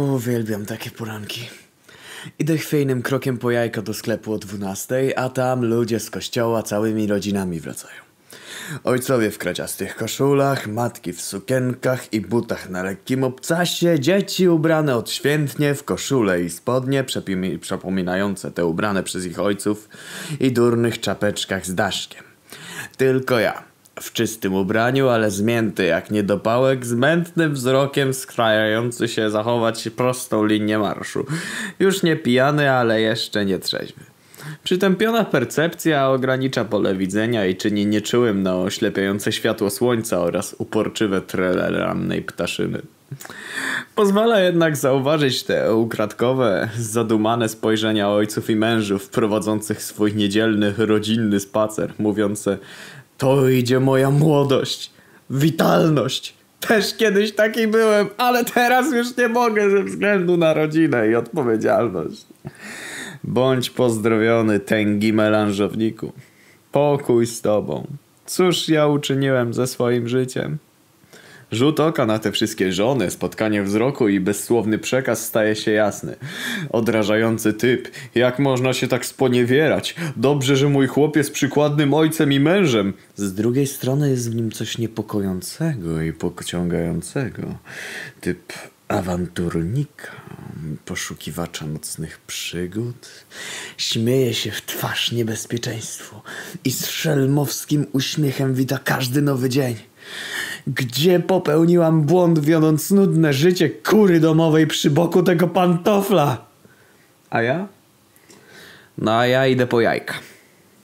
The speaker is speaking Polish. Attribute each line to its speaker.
Speaker 1: Uwielbiam takie poranki. Idę chwiejnym krokiem po jajka do sklepu o 12, a tam ludzie z kościoła całymi rodzinami wracają. Ojcowie w kraciastych koszulach, matki w sukienkach i butach na lekkim obcasie, dzieci ubrane odświętnie w koszule i spodnie przypominające te ubrane przez ich ojców i durnych czapeczkach z daszkiem. Tylko ja, w czystym ubraniu, ale zmięty jak niedopałek, z mętnym wzrokiem skrajający się zachować prostą linię marszu. Już nie pijany, ale jeszcze nie trzeźwy. Przytępiona percepcja ogranicza pole widzenia i czyni nieczułym na oślepiające światło słońca oraz uporczywe trele rannej ptaszyny. Pozwala jednak zauważyć te ukradkowe, zadumane spojrzenia ojców i mężów prowadzących swój niedzielny, rodzinny spacer, mówiące to idzie moja młodość, witalność. Też kiedyś taki byłem, ale teraz już nie mogę ze względu na rodzinę i odpowiedzialność. Bądź pozdrowiony, tęgi melanżowniku. Pokój z tobą. Cóż ja uczyniłem ze swoim życiem? Rzut oka na te wszystkie żony, spotkanie wzroku i bezsłowny przekaz staje się jasny. Odrażający typ. Jak można się tak sponiewierać? Dobrze, że mój chłop jest przykładnym ojcem i mężem. Z drugiej strony jest w nim coś niepokojącego i pociągającego. Typ awanturnika, poszukiwacza nocnych przygód. Śmieje się w twarz niebezpieczeństwu i z szelmowskim uśmiechem wita każdy nowy dzień. Gdzie popełniłam błąd, wiodąc nudne życie kury domowej przy boku tego pantofla? A ja? No a ja idę po jajka.